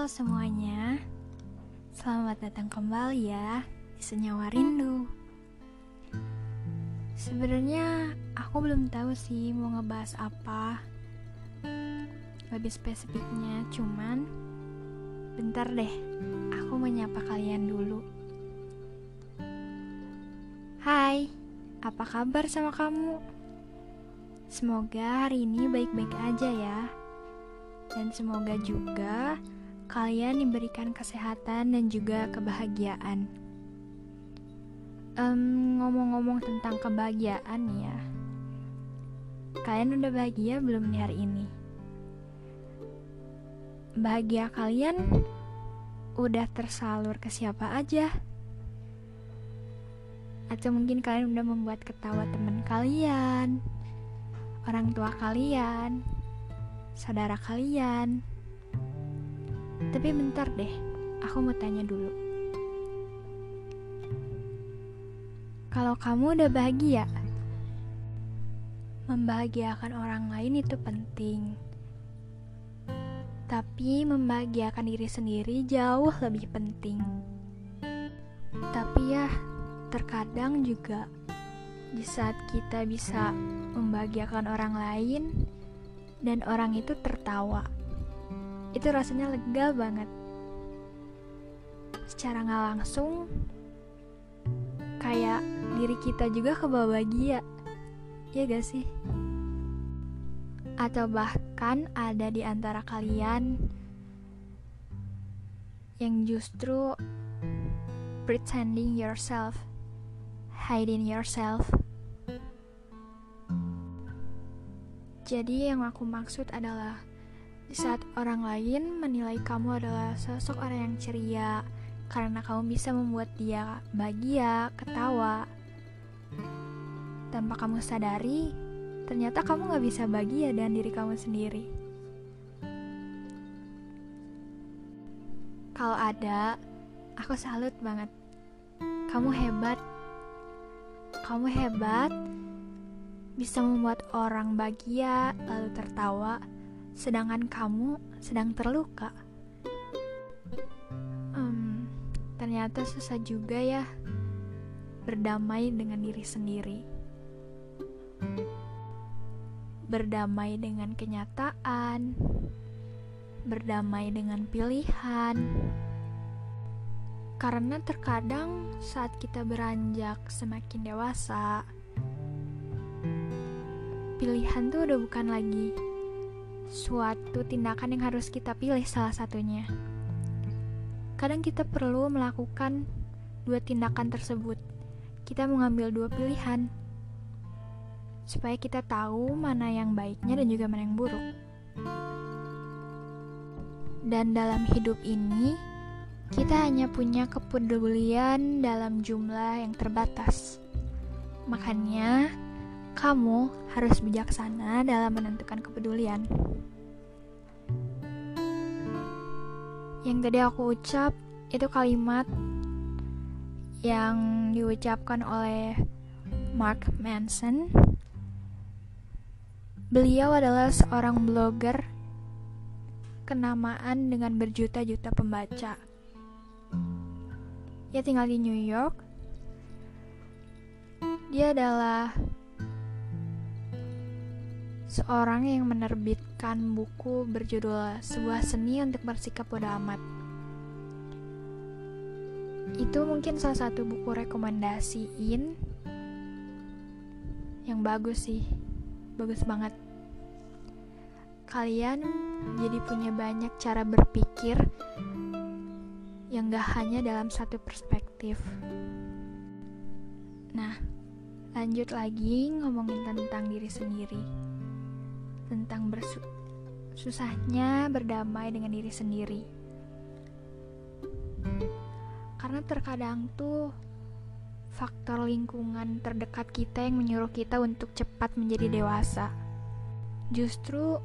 Halo semuanya, selamat datang kembali ya di Senyawa Rindu. Sebenarnya aku belum tahu sih mau ngebahas apa, lebih spesifiknya. Cuman, bentar deh, aku menyapa kalian dulu. Hai, apa kabar sama kamu? Semoga hari ini baik-baik aja ya dan semoga juga kalian diberikan kesehatan dan juga kebahagiaan. Um, ngomong-ngomong tentang kebahagiaan ya, kalian udah bahagia belum di hari ini? Bahagia kalian udah tersalur ke siapa aja? Atau mungkin kalian udah membuat ketawa teman kalian, orang tua kalian, saudara kalian. Tapi bentar deh, aku mau tanya dulu. Kalau kamu udah bahagia, membahagiakan orang lain itu penting. Tapi membahagiakan diri sendiri jauh lebih penting. Tapi ya, terkadang juga di saat kita bisa membahagiakan orang lain, dan orang itu tertawa. Itu rasanya lega banget. Secara nggak langsung, kayak diri kita juga kebawa bahagia. Ya gak sih? Atau bahkan ada di antara kalian yang justru pretending yourself, hiding yourself, Jadi yang aku maksud adalah di saat orang lain menilai kamu adalah sosok orang yang ceria karena kamu bisa membuat dia bahagia, ketawa. Tanpa kamu sadari, ternyata kamu gak bisa bahagia dengan diri kamu sendiri. Kalau ada, aku salut banget. Kamu hebat. Kamu hebat bisa membuat orang bahagia lalu tertawa, sedangkan kamu sedang terluka. Um, ternyata susah juga ya berdamai dengan diri sendiri, berdamai dengan kenyataan, berdamai dengan pilihan. Karena terkadang saat kita beranjak semakin dewasa, pilihan tuh udah bukan lagi suatu tindakan yang harus kita pilih salah satunya. Kadang kita perlu melakukan dua tindakan tersebut. Kita mengambil dua pilihan supaya kita tahu mana yang baiknya dan juga mana yang buruk. Dan dalam hidup ini, kita hanya punya kepedulian dalam jumlah yang terbatas. Makanya, kamu harus bijaksana dalam menentukan kepedulian. Yang tadi aku ucap itu kalimat yang diucapkan oleh Mark Manson. Beliau adalah seorang blogger kenamaan dengan berjuta-juta pembaca. Ia tinggal di New York. Dia adalah seorang yang menerbitkan buku berjudul Sebuah Seni untuk Bersikap Bodo Amat. Itu mungkin salah satu buku rekomendasiin yang bagus sih, bagus banget. Kalian jadi punya banyak cara berpikir yang gak hanya dalam satu perspektif. Nah, lanjut lagi ngomongin tentang diri sendiri tentang bersusahnya berdamai dengan diri sendiri. Karena terkadang tuh faktor lingkungan terdekat kita yang menyuruh kita untuk cepat menjadi dewasa. Justru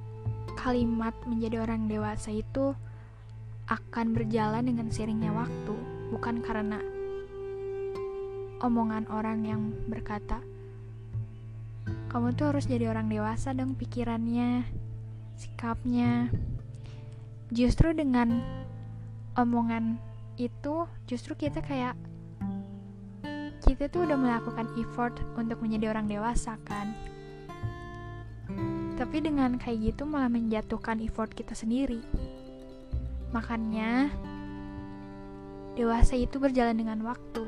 kalimat menjadi orang dewasa itu akan berjalan dengan seiringnya waktu, bukan karena omongan orang yang berkata, kamu tuh harus jadi orang dewasa dong pikirannya, sikapnya. Justru dengan omongan itu justru kita kayak kita tuh udah melakukan effort untuk menjadi orang dewasa kan? Tapi dengan kayak gitu malah menjatuhkan effort kita sendiri. Makanya dewasa itu berjalan dengan waktu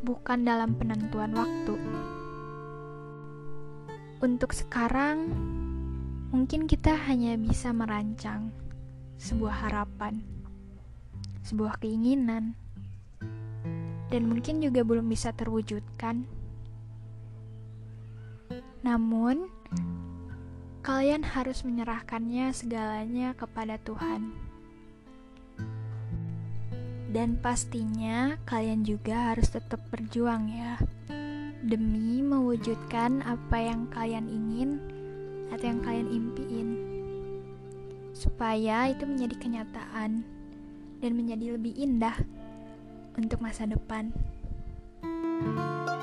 bukan dalam penentuan waktu untuk sekarang mungkin kita hanya bisa merancang sebuah harapan sebuah keinginan dan mungkin juga belum bisa terwujudkan. Namun, kalian harus menyerahkannya segalanya kepada Tuhan. Dan pastinya kalian juga harus tetap berjuang ya demi mewujudkan apa yang kalian ingin atau yang kalian impiin supaya itu menjadi kenyataan dan menjadi lebih indah untuk masa depan. thank you